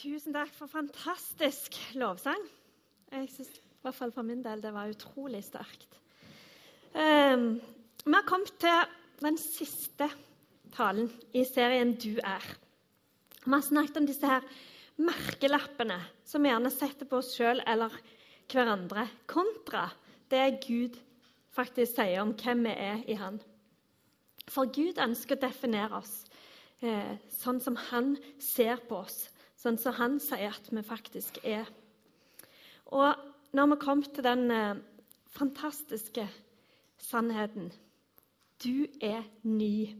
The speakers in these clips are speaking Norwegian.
Tusen takk for fantastisk lovsang. Jeg synes, i hvert fall for min del, det var utrolig sterkt. Um, vi har kommet til den siste talen i serien 'Du er'. Vi har snakket om disse her merkelappene som vi gjerne setter på oss sjøl eller hverandre, kontra det Gud faktisk sier om hvem vi er i Han. For Gud ønsker å definere oss eh, sånn som Han ser på oss, sånn som Han sier at vi faktisk er. Og når vi kom til den eh, fantastiske sannheten Du er ny.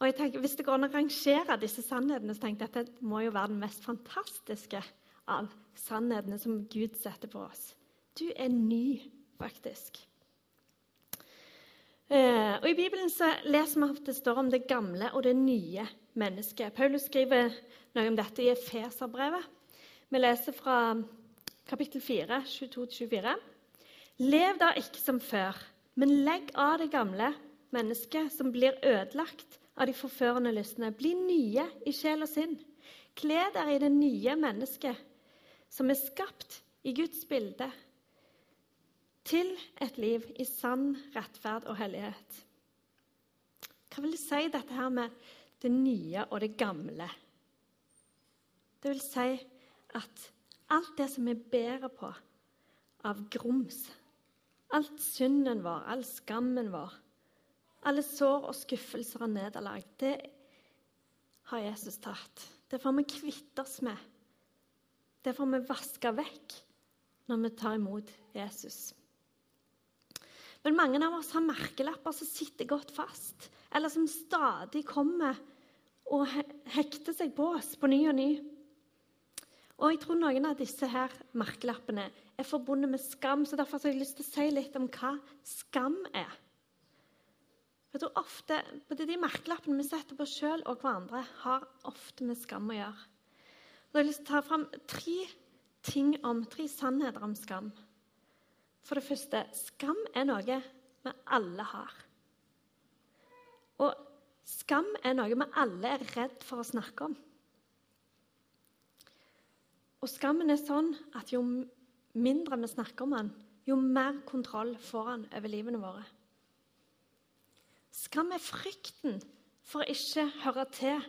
Og jeg tenker, Hvis det går an å rangere disse sannhetene, så tenker jeg at dette må jo være den mest fantastiske av sannhetene som Gud setter på oss. Du er ny, faktisk. Eh, og I Bibelen så leser vi at det står om det gamle og det nye mennesket. Paulus skriver noe om dette i Efeserbrevet. Vi leser fra kapittel 4, 22-24. Lev da ikke som før, men legg av det gamle mennesket som blir ødelagt av de forførende lystne. Bli nye i sjel og sinn. Kle dere i det nye mennesket som er skapt i Guds bilde, til et liv i sann rettferd og hellighet. Hva vil det si, dette her med det nye og det gamle? Det vil si at alt det som vi bærer på av grums, alt synden vår, all skammen vår, alle sår og skuffelser og nederlag, det har Jesus tatt. Det får vi kvitte oss med. Det får vi vaske vekk når vi tar imot Jesus. Men mange av oss har merkelapper som sitter godt fast, eller som stadig kommer og hekter seg på oss på ny og ny. Og jeg tror noen av disse her merkelappene er forbundet med skam, så derfor har jeg lyst til å si litt om hva skam er. Jeg tror ofte, både De merkelappene vi setter på oss sjøl og hverandre, har ofte med skam å gjøre. Og jeg har lyst til å ta fram tre ting om, tre sannheter om skam. For det første skam er noe vi alle har. Og skam er noe vi alle er redd for å snakke om. Og skammen er sånn at jo mindre vi snakker om den, jo mer kontroll får han over livene våre. Skam er frykten for å ikke høre til.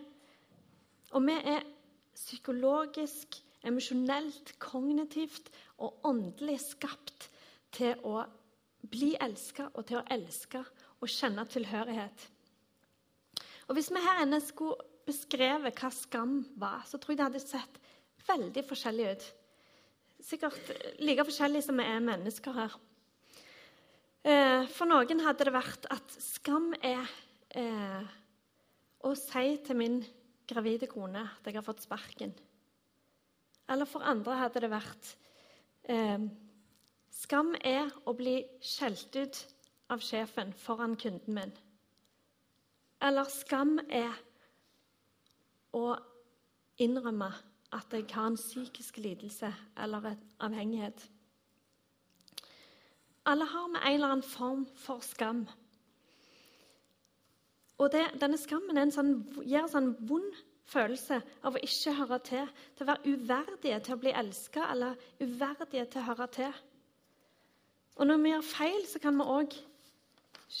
Og vi er psykologisk, emosjonelt, kognitivt og åndelig skapt til å bli elska og til å elske og kjenne tilhørighet. Og Hvis vi her inne skulle beskrevet hva skam var, så tror jeg det hadde sett veldig forskjellig ut. Sikkert like forskjellig som vi er mennesker her. Eh, for noen hadde det vært at skam er eh, å si til min gravide kone at jeg har fått sparken. Eller for andre hadde det vært eh, Skam er å bli skjelt ut av sjefen foran kunden min. Eller skam er å innrømme at jeg har en psykisk lidelse eller en avhengighet. Alle har med en eller annen form for skam. Og det, denne skammen en sånn, gir en sånn vond følelse av å ikke høre til, til å være uverdige til å bli elska eller uverdige til å høre til. Og når vi gjør feil, så kan vi òg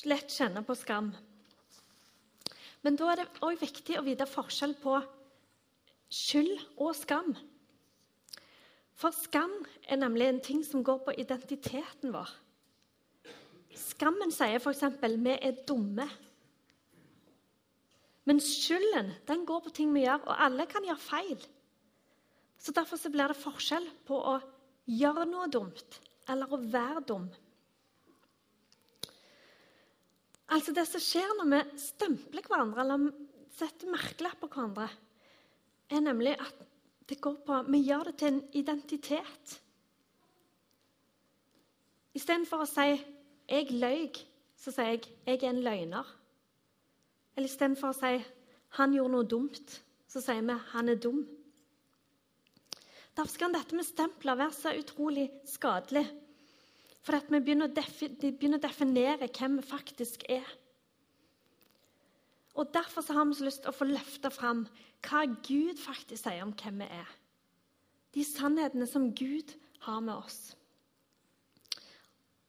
lett kjenne på skam. Men da er det òg viktig å vite forskjell på skyld og skam. For skam er nemlig en ting som går på identiteten vår. Skammen sier f.eks.: vi er dumme. Men skylden den går på ting vi gjør, og alle kan gjøre feil. Så Derfor så blir det forskjell på å gjøre noe dumt eller å være dum. Altså Det som skjer når vi stempler hverandre eller setter merkelapper på hverandre, er nemlig at det går på Vi gjør det til en identitet. Istedenfor å si 'jeg løy', så sier jeg 'jeg er en løgner'. Eller istedenfor å si 'han gjorde noe dumt', så sier vi 'han er dum'. Derfor kan dette med stempler være så utrolig skadelig. For at vi begynner å, begynner å definere hvem vi faktisk er. Og Derfor har vi så lyst til å få løfte fram hva Gud faktisk sier om hvem vi er. De sannhetene som Gud har med oss.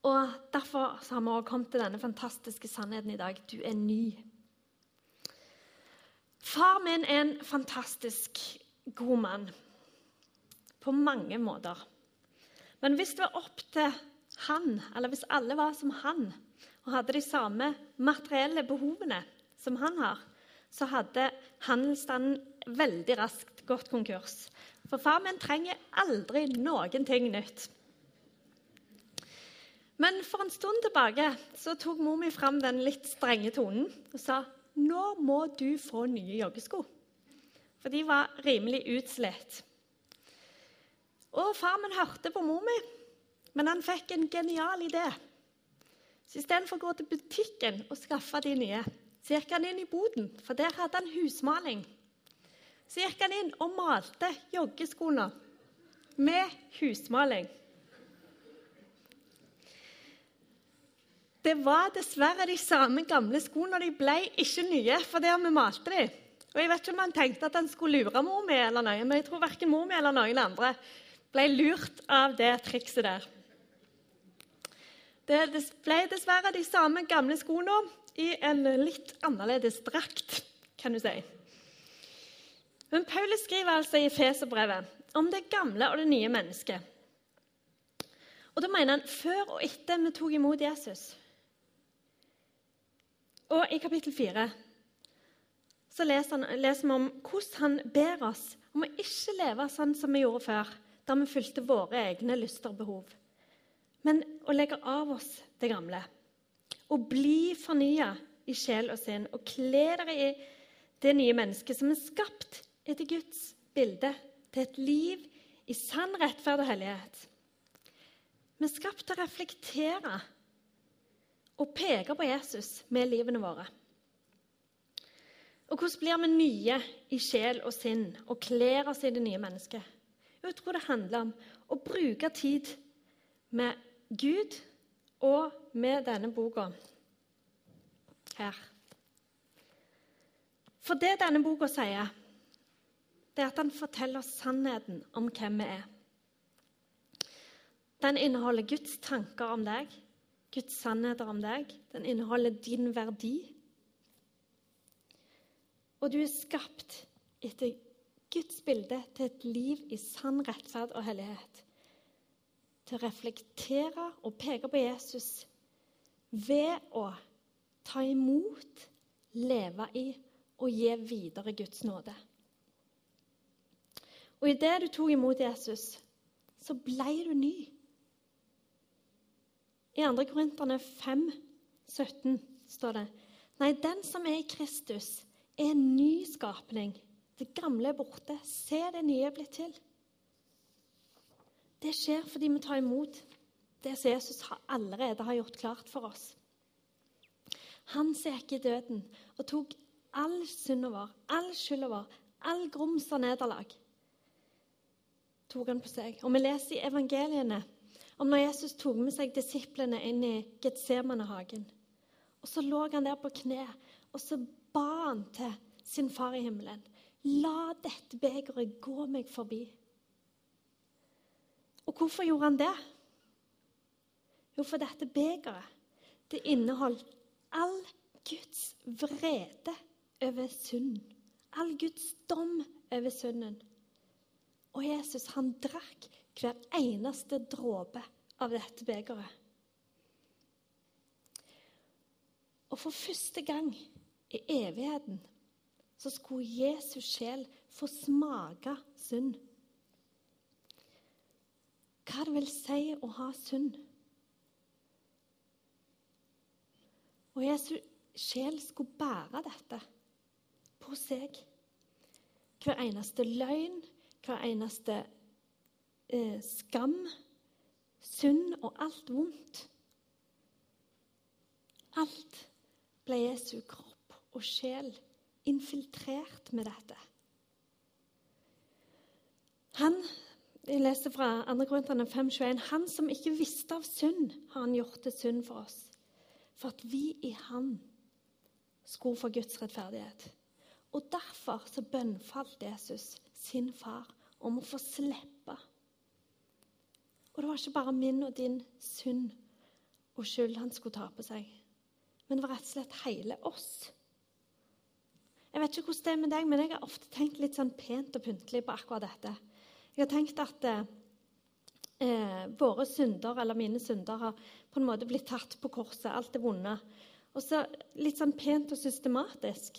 Og Derfor har vi også kommet til denne fantastiske sannheten i dag. Du er ny. Far min er en fantastisk god mann på mange måter. Men hvis det var opp til han, eller hvis alle var som han og hadde de samme materielle behovene som han har, så hadde handelsstanden veldig raskt gått konkurs. For far min trenger aldri noen ting nytt. Men for en stund tilbake så tok mor mi fram den litt strenge tonen og sa nå må du få nye joggesko. For de var rimelig utslitt. Og far min hørte på mor mi, men han fikk en genial idé. Så Istedenfor å gå til butikken og skaffe de nye, så gikk han inn i boden, for der hadde han husmaling. Så gikk han inn og malte joggeskoene med husmaling. Det var dessverre de samme gamle skoene, de ble ikke nye fordi vi malte dem. Og Jeg vet ikke om han tenkte at han skulle lure mor mi, eller noe, men jeg tror verken mor mi eller noen andre ble lurt av det trikset der. Det ble dessverre de samme gamle skoene i en litt annerledes drakt, kan du si. Men Paulus skriver altså i Feserbrevet om det gamle og det nye mennesket. Og da mener han før og etter vi tok imot Jesus. Og i kapittel 4 så leser, leser vi om hvordan han ber oss om å ikke leve sånn som vi gjorde før, da vi fulgte våre egne lyster og behov, men å legge av oss det gamle. Og bli fornya i sjel og sinn, og kle dere i det nye mennesket som er skapt etter Guds bilde, til et liv i sann rettferd og hellighet. Vi er skapt til å reflektere og peke på Jesus med livene våre. Og hvordan blir vi nye i sjel og sinn og kler oss i det nye mennesket? Jeg tror det handler om å bruke tid med Gud og med denne boka her. For det denne boka sier, det er at den forteller sannheten om hvem vi er. Den inneholder Guds tanker om deg, Guds sannheter om deg. Den inneholder din verdi. Og du er skapt etter Guds bilde til et liv i sann rettferd og hellighet. Til å reflektere og peke på Jesus ved å ta imot, leve i og gi videre Guds nåde. Og idet du tok imot Jesus, så ble du ny. I 2. Korinterne 5, 17 står det Nei, den som er i Kristus, er en ny skapning. Det gamle er borte. Se, det nye er blitt til. Det skjer fordi vi tar imot det som Jesus allerede har gjort klart for oss. Han som gikk i døden og tok all synden vår, all skylda vår, all grums og nederlag, tok han på seg. Og vi leser i evangeliene om når Jesus tok med seg disiplene inn i Getsemanehagen. Og så lå han der på kne, og så ba han til sin far i himmelen. La dette begeret gå meg forbi. Og hvorfor gjorde han det? Jo, for dette begeret det inneholdt all Guds vrede over synden. All Guds dom over synden. Og Jesus, han drakk hver eneste dråpe av dette begeret. Og for første gang i evigheten så skulle Jesus sjel få smake synd. Hva det vil si å ha synd. Og Jesus sjel skulle bære dette på seg. Hver eneste løgn, hver eneste eh, skam, synd og alt vondt. Alt ble Jesu kropp og sjel infiltrert med dette. Han jeg leser fra 2. Korintene 5,21.: Han som ikke visste av synd, har han gjort til synd for oss, for at vi i Han skulle få Guds rettferdighet. Og derfor så bønnfalt Jesus sin far om å få slippe. Og det var ikke bare min og din synd og skyld han skulle ta på seg, men det var rett og slett hele oss. Jeg vet ikke hvordan det er med deg, men jeg har ofte tenkt litt sånn pent og pyntelig på akkurat dette. Jeg har tenkt at eh, våre synder, eller mine synder, har på en måte blitt tatt på korset. Alt det vonde. Og så litt sånn pent og systematisk.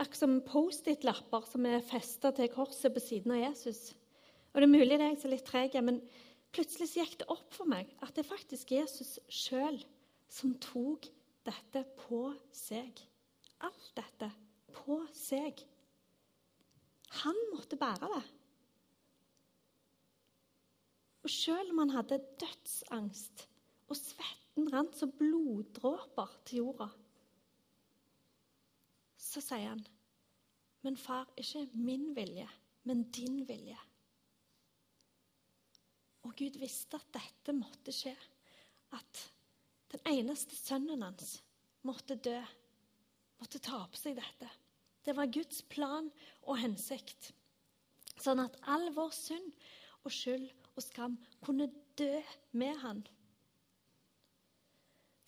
Akkurat som Post-It-lapper som er festa til korset på siden av Jesus. Og Det er mulig det er jeg som er litt treg, men plutselig gikk det opp for meg at det er faktisk Jesus sjøl som tok dette på seg. Alt dette på seg. Han måtte bære det. Og selv om han hadde dødsangst og svetten rant som bloddråper til jorda, så sier han, 'Men far, ikke min vilje, men din vilje.' Og Gud visste at dette måtte skje. At den eneste sønnen hans måtte dø. Måtte ta på seg dette. Det var Guds plan og hensikt. Sånn at all vår synd og skyld og skam kunne dø med han.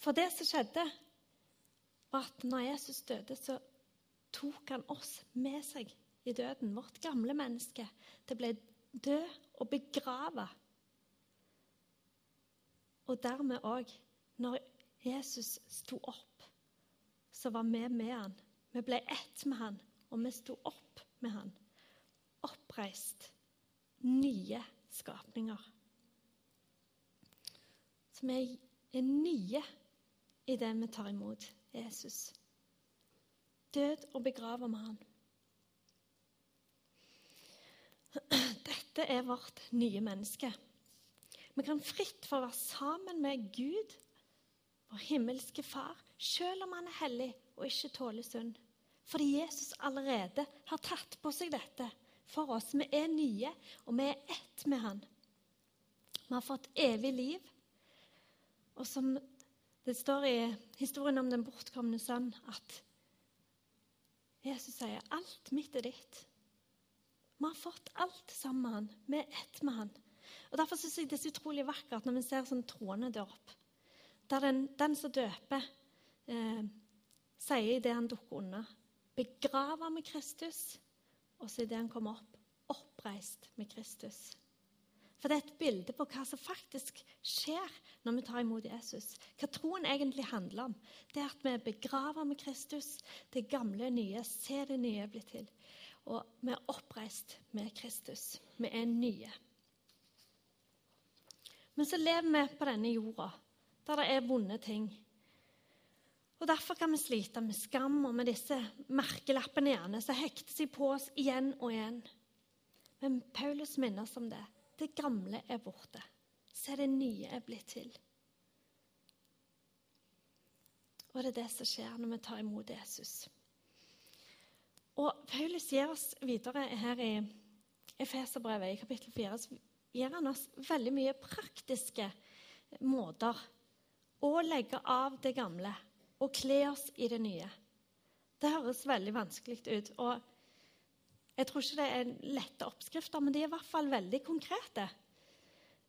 For det som skjedde, var at når Jesus døde, så tok han oss med seg i døden. Vårt gamle menneske. Det ble død og begrava og dermed òg, når Jesus sto opp, så var vi med han. Vi ble ett med han, og vi sto opp med han. Oppreist. Nye skapninger. Så vi er nye i det vi tar imot Jesus. Død og begrava med han. Dette er vårt nye menneske. Vi kan fritt få være sammen med Gud, vår himmelske Far, selv om han er hellig og ikke tåler synd. Fordi Jesus allerede har tatt på seg dette for oss. Vi er nye, og vi er ett med han. Vi har fått evig liv. Og som det står i historien om den bortkomne sønn, at Jesus sier alt mitt er ditt. Vi har fått alt sammen med han. Vi er ett med han. Og Derfor syns jeg det er så utrolig vakkert når vi ser sånn troende dåp. Der den, den, som døper, eh, sier idet han dukker under Begrava med Kristus, og så idet han kommer opp, oppreist med Kristus. For det er et bilde på hva som faktisk skjer når vi tar imot Jesus. Hva troen egentlig handler om. Det er at vi er begrava med Kristus. Det gamle nye. Se det nye bli til. Og vi er oppreist med Kristus. Vi er nye. Men så lever vi på denne jorda, der det er vonde ting. Og Derfor kan vi slite med skam og med disse merkelappene gjerne, som hekter seg på oss igjen og igjen. Men Paulus minner oss om det. Det gamle er borte. Se, det nye er blitt til. Og det er det som skjer når vi tar imot Jesus. Og Paulus gir oss videre her i Efeserbrevet i kapittel 4 gir han oss veldig mye praktiske måter å legge av det gamle og kle oss i det nye. Det høres veldig vanskelig ut. og Jeg tror ikke det er lette oppskrifter, men de er i hvert fall veldig konkrete.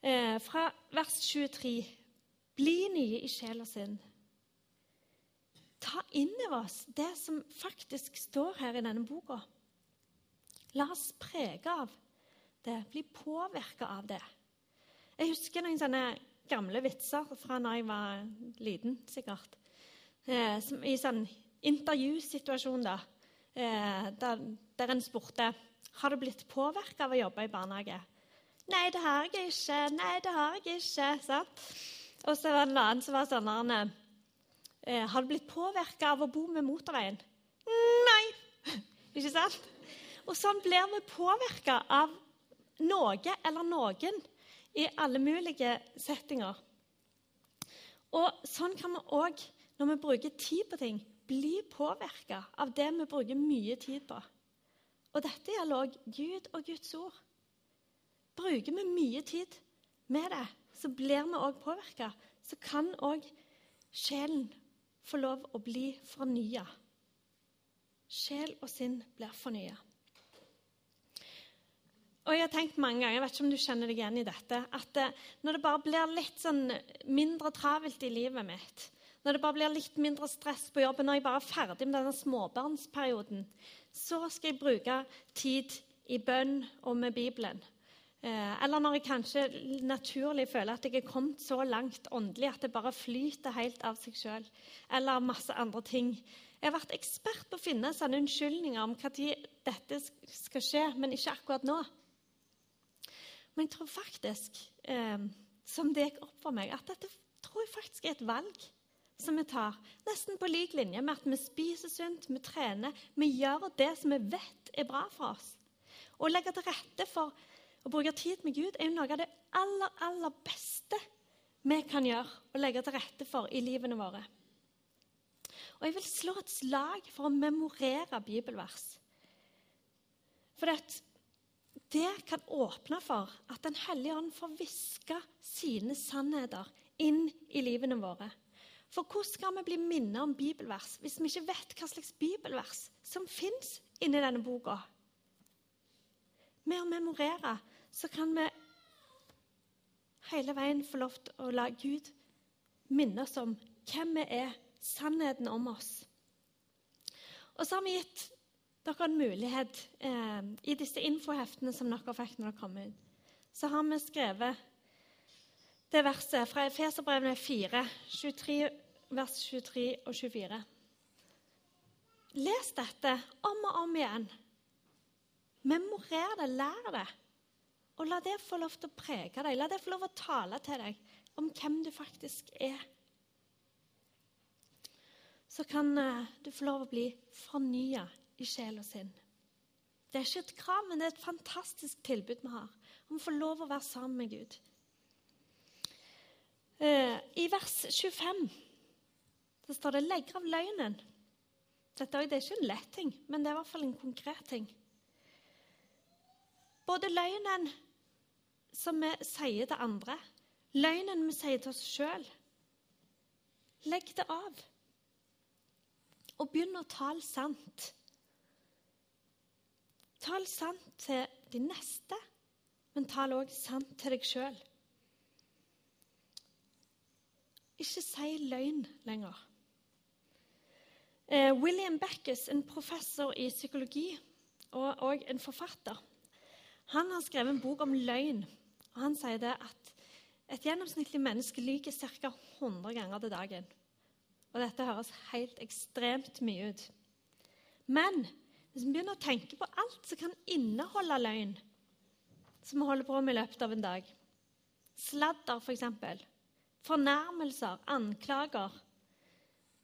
Eh, fra vers 23.: Bli nye i sjel og sinn. Ta inn over oss det som faktisk står her i denne boka. La oss prege av det, bli påvirka av det. Jeg husker noen sånne gamle vitser fra da jeg var liten, sikkert. Eh, I sånn intervjusituasjon, da, eh, der, der en spurte har du blitt påvirka av å jobbe i barnehage. Nei, det har jeg ikke. Nei, det har jeg ikke. Sant? Og så var det en annen som var sånn eh, Har du blitt påvirka av å bo med motorveien? Nei. ikke sant? Og sånn blir vi påvirka av noe eller noen i alle mulige settinger. Og sånn kan vi òg, når vi bruker tid på ting, bli påvirka av det vi bruker mye tid på. Og dette gjelder òg Gud og Guds ord. Bruker vi mye tid med det, så blir vi òg påvirka. Så kan òg sjelen få lov å bli fornya Sjel og sinn blir fornya. Og jeg har tenkt mange ganger, jeg vet ikke om du kjenner deg igjen i dette, at eh, når det bare blir litt sånn mindre travelt i livet mitt, når det bare blir litt mindre stress på jobben, når jeg bare er ferdig med denne småbarnsperioden, så skal jeg bruke tid i bønn og med Bibelen. Eh, eller når jeg kanskje naturlig føler at jeg er kommet så langt åndelig at det bare flyter helt av seg sjøl. Eller masse andre ting. Jeg har vært ekspert på å finne sånne unnskyldninger om når dette skal skje, men ikke akkurat nå. Men jeg tror faktisk, eh, som det gikk opp for meg, at dette tror jeg faktisk er et valg som vi tar. Nesten på lik linje med at vi spiser sunt, vi trener. Vi gjør det som vi vet er bra for oss. Å legge til rette for å bruke tid med Gud er jo noe av det aller, aller beste vi kan gjøre og legge til rette for i livene våre. Og jeg vil slå et slag for å memorere bibelvers. For det det kan åpne for at Den hellige ånd får hviske sine sannheter inn i livene våre. For hvordan skal vi bli minnet om bibelvers hvis vi ikke vet hva slags bibelvers som fins inni denne boka? Med å memorere så kan vi hele veien få lov til å la Gud minne oss om hvem vi er, sannheten om oss. Og så har vi gitt dere en mulighet eh, I disse infoheftene som dere fikk når dere kom ut, så har vi skrevet det verset fra Efeserbrevene 4, 23, vers 23 og 24. Les dette om og om igjen. Memorer det, lær det. Og la det få lov til å prege deg. La det få lov til å tale til deg om hvem du faktisk er. Så kan uh, du få lov til å bli fornya i sjel og sinn. Det er ikke et krav, men det er et fantastisk tilbud vi har om å få lov å være sammen med Gud. Eh, I vers 25 så står det 'legg av løgnen'. Dette er ikke en lett ting, men det er i hvert fall en konkret ting. Både løgnen som vi sier til andre, løgnen vi sier til oss sjøl. Legg det av. Og begynn å tale sant. Tal sant til de neste, men tal òg sant til deg sjøl. Ikke si løgn lenger. Eh, William Backus, en professor i psykologi og, og, en forfatter, han har skrevet en bok om løgn. og Han sier det at et gjennomsnittlig menneske lyver ca. 100 ganger til dagen. Og dette høres helt ekstremt mye ut. Men hvis vi begynner å tenke på alt som kan inneholde løgn, som vi holder på med i løpet av en dag Sladder, f.eks. For Fornærmelser, anklager,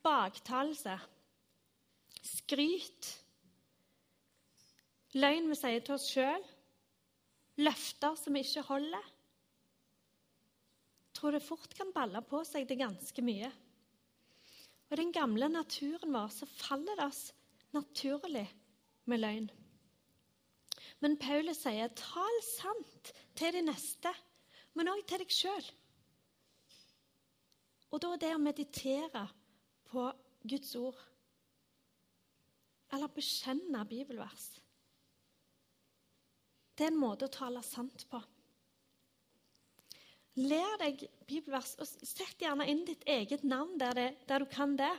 baktalelse, skryt Løgn vi sier til oss sjøl, løfter som vi ikke holder. Tror det fort kan balle på seg det ganske mye. Og den gamle naturen vår så faller det oss naturlig med løgn. Men Paulus sier, 'Tal sant til de neste, men òg til deg sjøl'. Og da er det å meditere på Guds ord, eller bekjenne bibelvers Det er en måte å tale sant på. Lær deg bibelvers, og sett gjerne inn ditt eget navn der, det, der du kan det.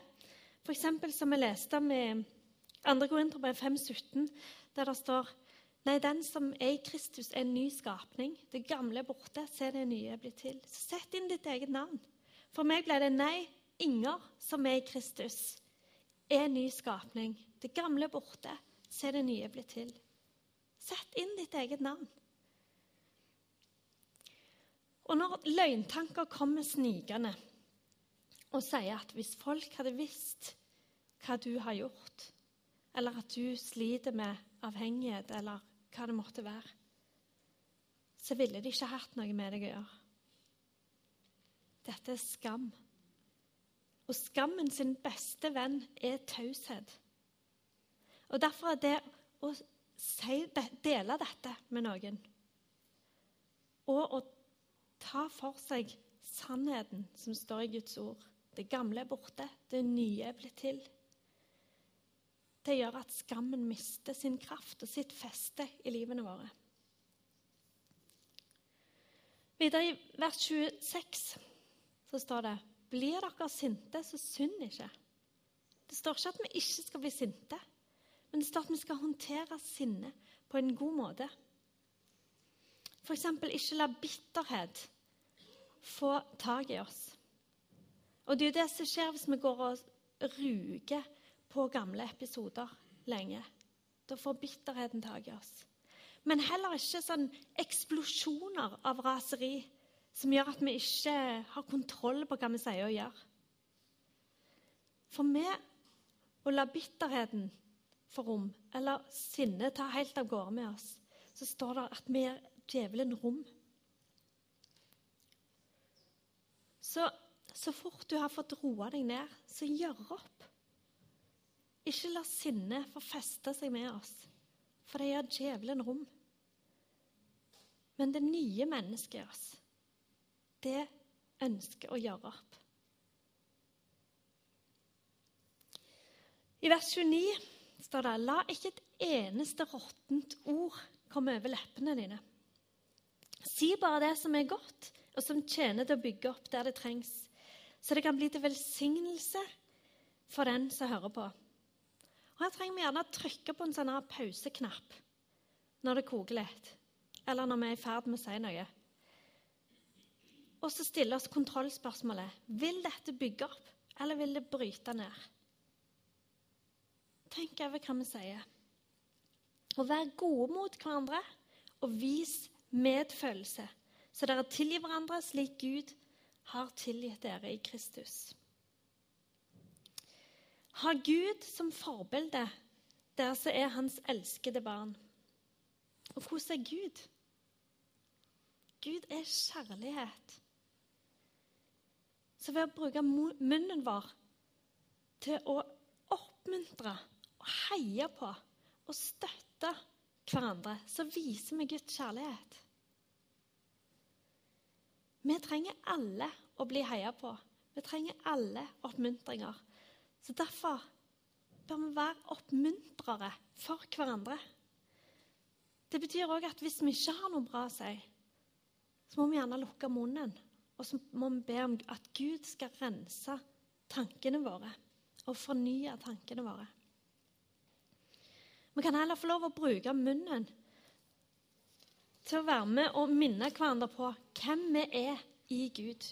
F.eks. som vi leste med 2. Korinterbrev 5,17, der det står Nei, den som er i Kristus, er en ny skapning. Det gamle er borte, se det nye blir til. Så sett inn ditt eget navn. For meg ble det nei, Inger som er i Kristus, er en ny skapning. Det gamle er borte, se det nye blir til. Sett inn ditt eget navn. Og når løgntanker kommer snikende og sier at hvis folk hadde visst hva du har gjort, eller at du sliter med avhengighet, eller hva det måtte være, så ville de ikke hatt noe med deg å gjøre. Dette er skam. Og skammen sin beste venn er taushet. Og Derfor er det å si, dele dette med noen og å ta for seg sannheten som står i Guds ord Det gamle er borte, det nye er blitt til. Å gjøre at skammen mister sin kraft og sitt feste i livene våre. Videre i vers 26 så står det Blir dere sinte, så synd ikke. Det står ikke at vi ikke skal bli sinte, men det står at vi skal håndtere sinne på en god måte. F.eks. ikke la bitterhet få tak i oss. Og det er jo det som skjer hvis vi går og ruger på gamle episoder lenge. Da får bitterheten tak i oss. Men heller ikke sånn eksplosjoner av raseri som gjør at vi ikke har kontroll på hva vi sier og gjør. For med å la bitterheten få rom, eller sinnet ta helt av gårde med oss, så står det at vi gir djevelen rom. Så, så fort du har fått roa deg ned, så gjør opp. Ikke la sinnet få feste seg med oss, for det gjør djevelen rom. Men det nye mennesket i oss, det ønsker å gjøre opp. I vers 29 står det La ikke et eneste råttent ord komme over leppene dine. Si bare det som er godt, og som tjener til å bygge opp der det trengs, så det kan bli til velsignelse for den som hører på. Og Her trenger vi gjerne å trykke på en sånn pauseknapp når det koker litt, eller når vi er i ferd med å si noe. Og så stille oss kontrollspørsmålet vil dette bygge opp, eller vil det bryte ned? Tenk over hva vi sier. Og vær gode mot hverandre og vis medfølelse, så dere tilgir hverandre slik Gud har tilgitt dere i Kristus. Ha Gud som forbilde der som er hans elskede barn. Og hvordan er Gud? Gud er kjærlighet. Så ved å bruke munnen vår til å oppmuntre og heie på og støtte hverandre, så viser vi Guds kjærlighet. Vi trenger alle å bli heia på. Vi trenger alle oppmuntringer. Så Derfor bør vi være oppmuntrere for hverandre. Det betyr òg at hvis vi ikke har noe bra å si, så må vi gjerne lukke munnen. Og så må vi be om at Gud skal rense tankene våre og fornye tankene våre. Vi kan heller få lov å bruke munnen til å være med og minne hverandre på hvem vi er i Gud.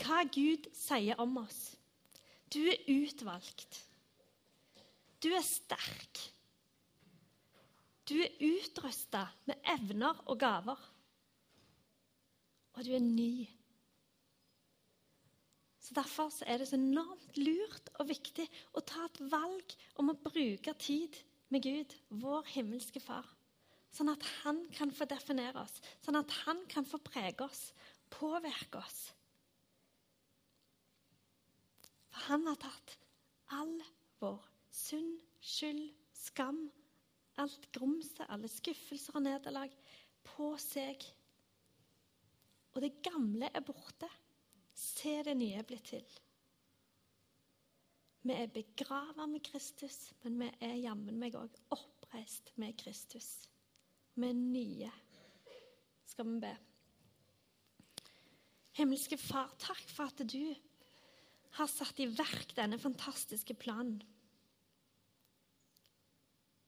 Hva Gud sier om oss. Du er utvalgt. Du er sterk. Du er utrusta med evner og gaver. Og du er ny. Så Derfor så er det så enormt lurt og viktig å ta et valg om å bruke tid med Gud, vår himmelske Far. Sånn at han kan få definere oss, sånn at han kan få prege oss, påvirke oss. For han har tatt all vår synd, skyld, skam, alt grumset, alle skuffelser og nederlag på seg. Og det gamle er borte. Se, det nye blitt til. Vi er begrava med Kristus, men vi er jammen meg òg oppreist med Kristus. Er nye. Skal vi be. Himmelske Far, takk for at du har satt i verk denne fantastiske planen.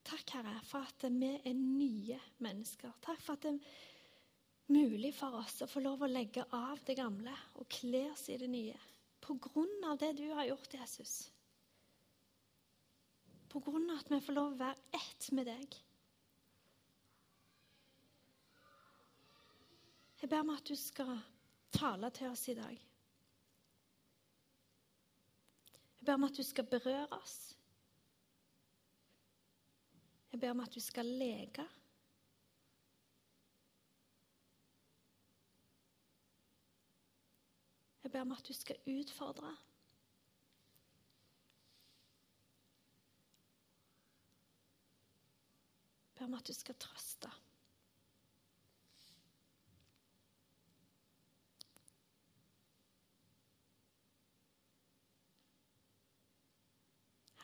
Takk, Herre, for at vi er nye mennesker. Takk for at det er mulig for oss å få lov å legge av det gamle og kle oss i det nye. På grunn av det du har gjort, Jesus. På grunn av at vi får lov å være ett med deg. Jeg ber om at du skal tale til oss i dag. Jeg ber om at du skal berøre oss. Jeg ber om at du skal leke. Jeg ber om at du skal utfordre. Jeg ber om at du skal trøste.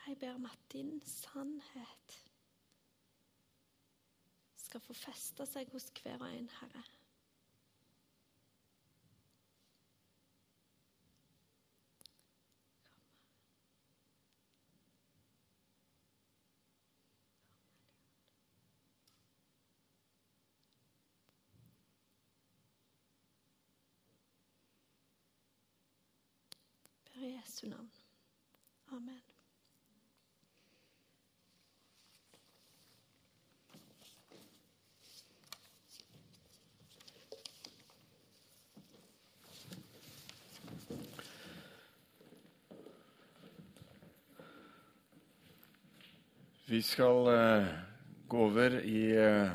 Jeg ber om at din sannhet skal få feste seg hos hver og en, Herre. Ber Jesu navn. Vi skal eh, gå over i eh,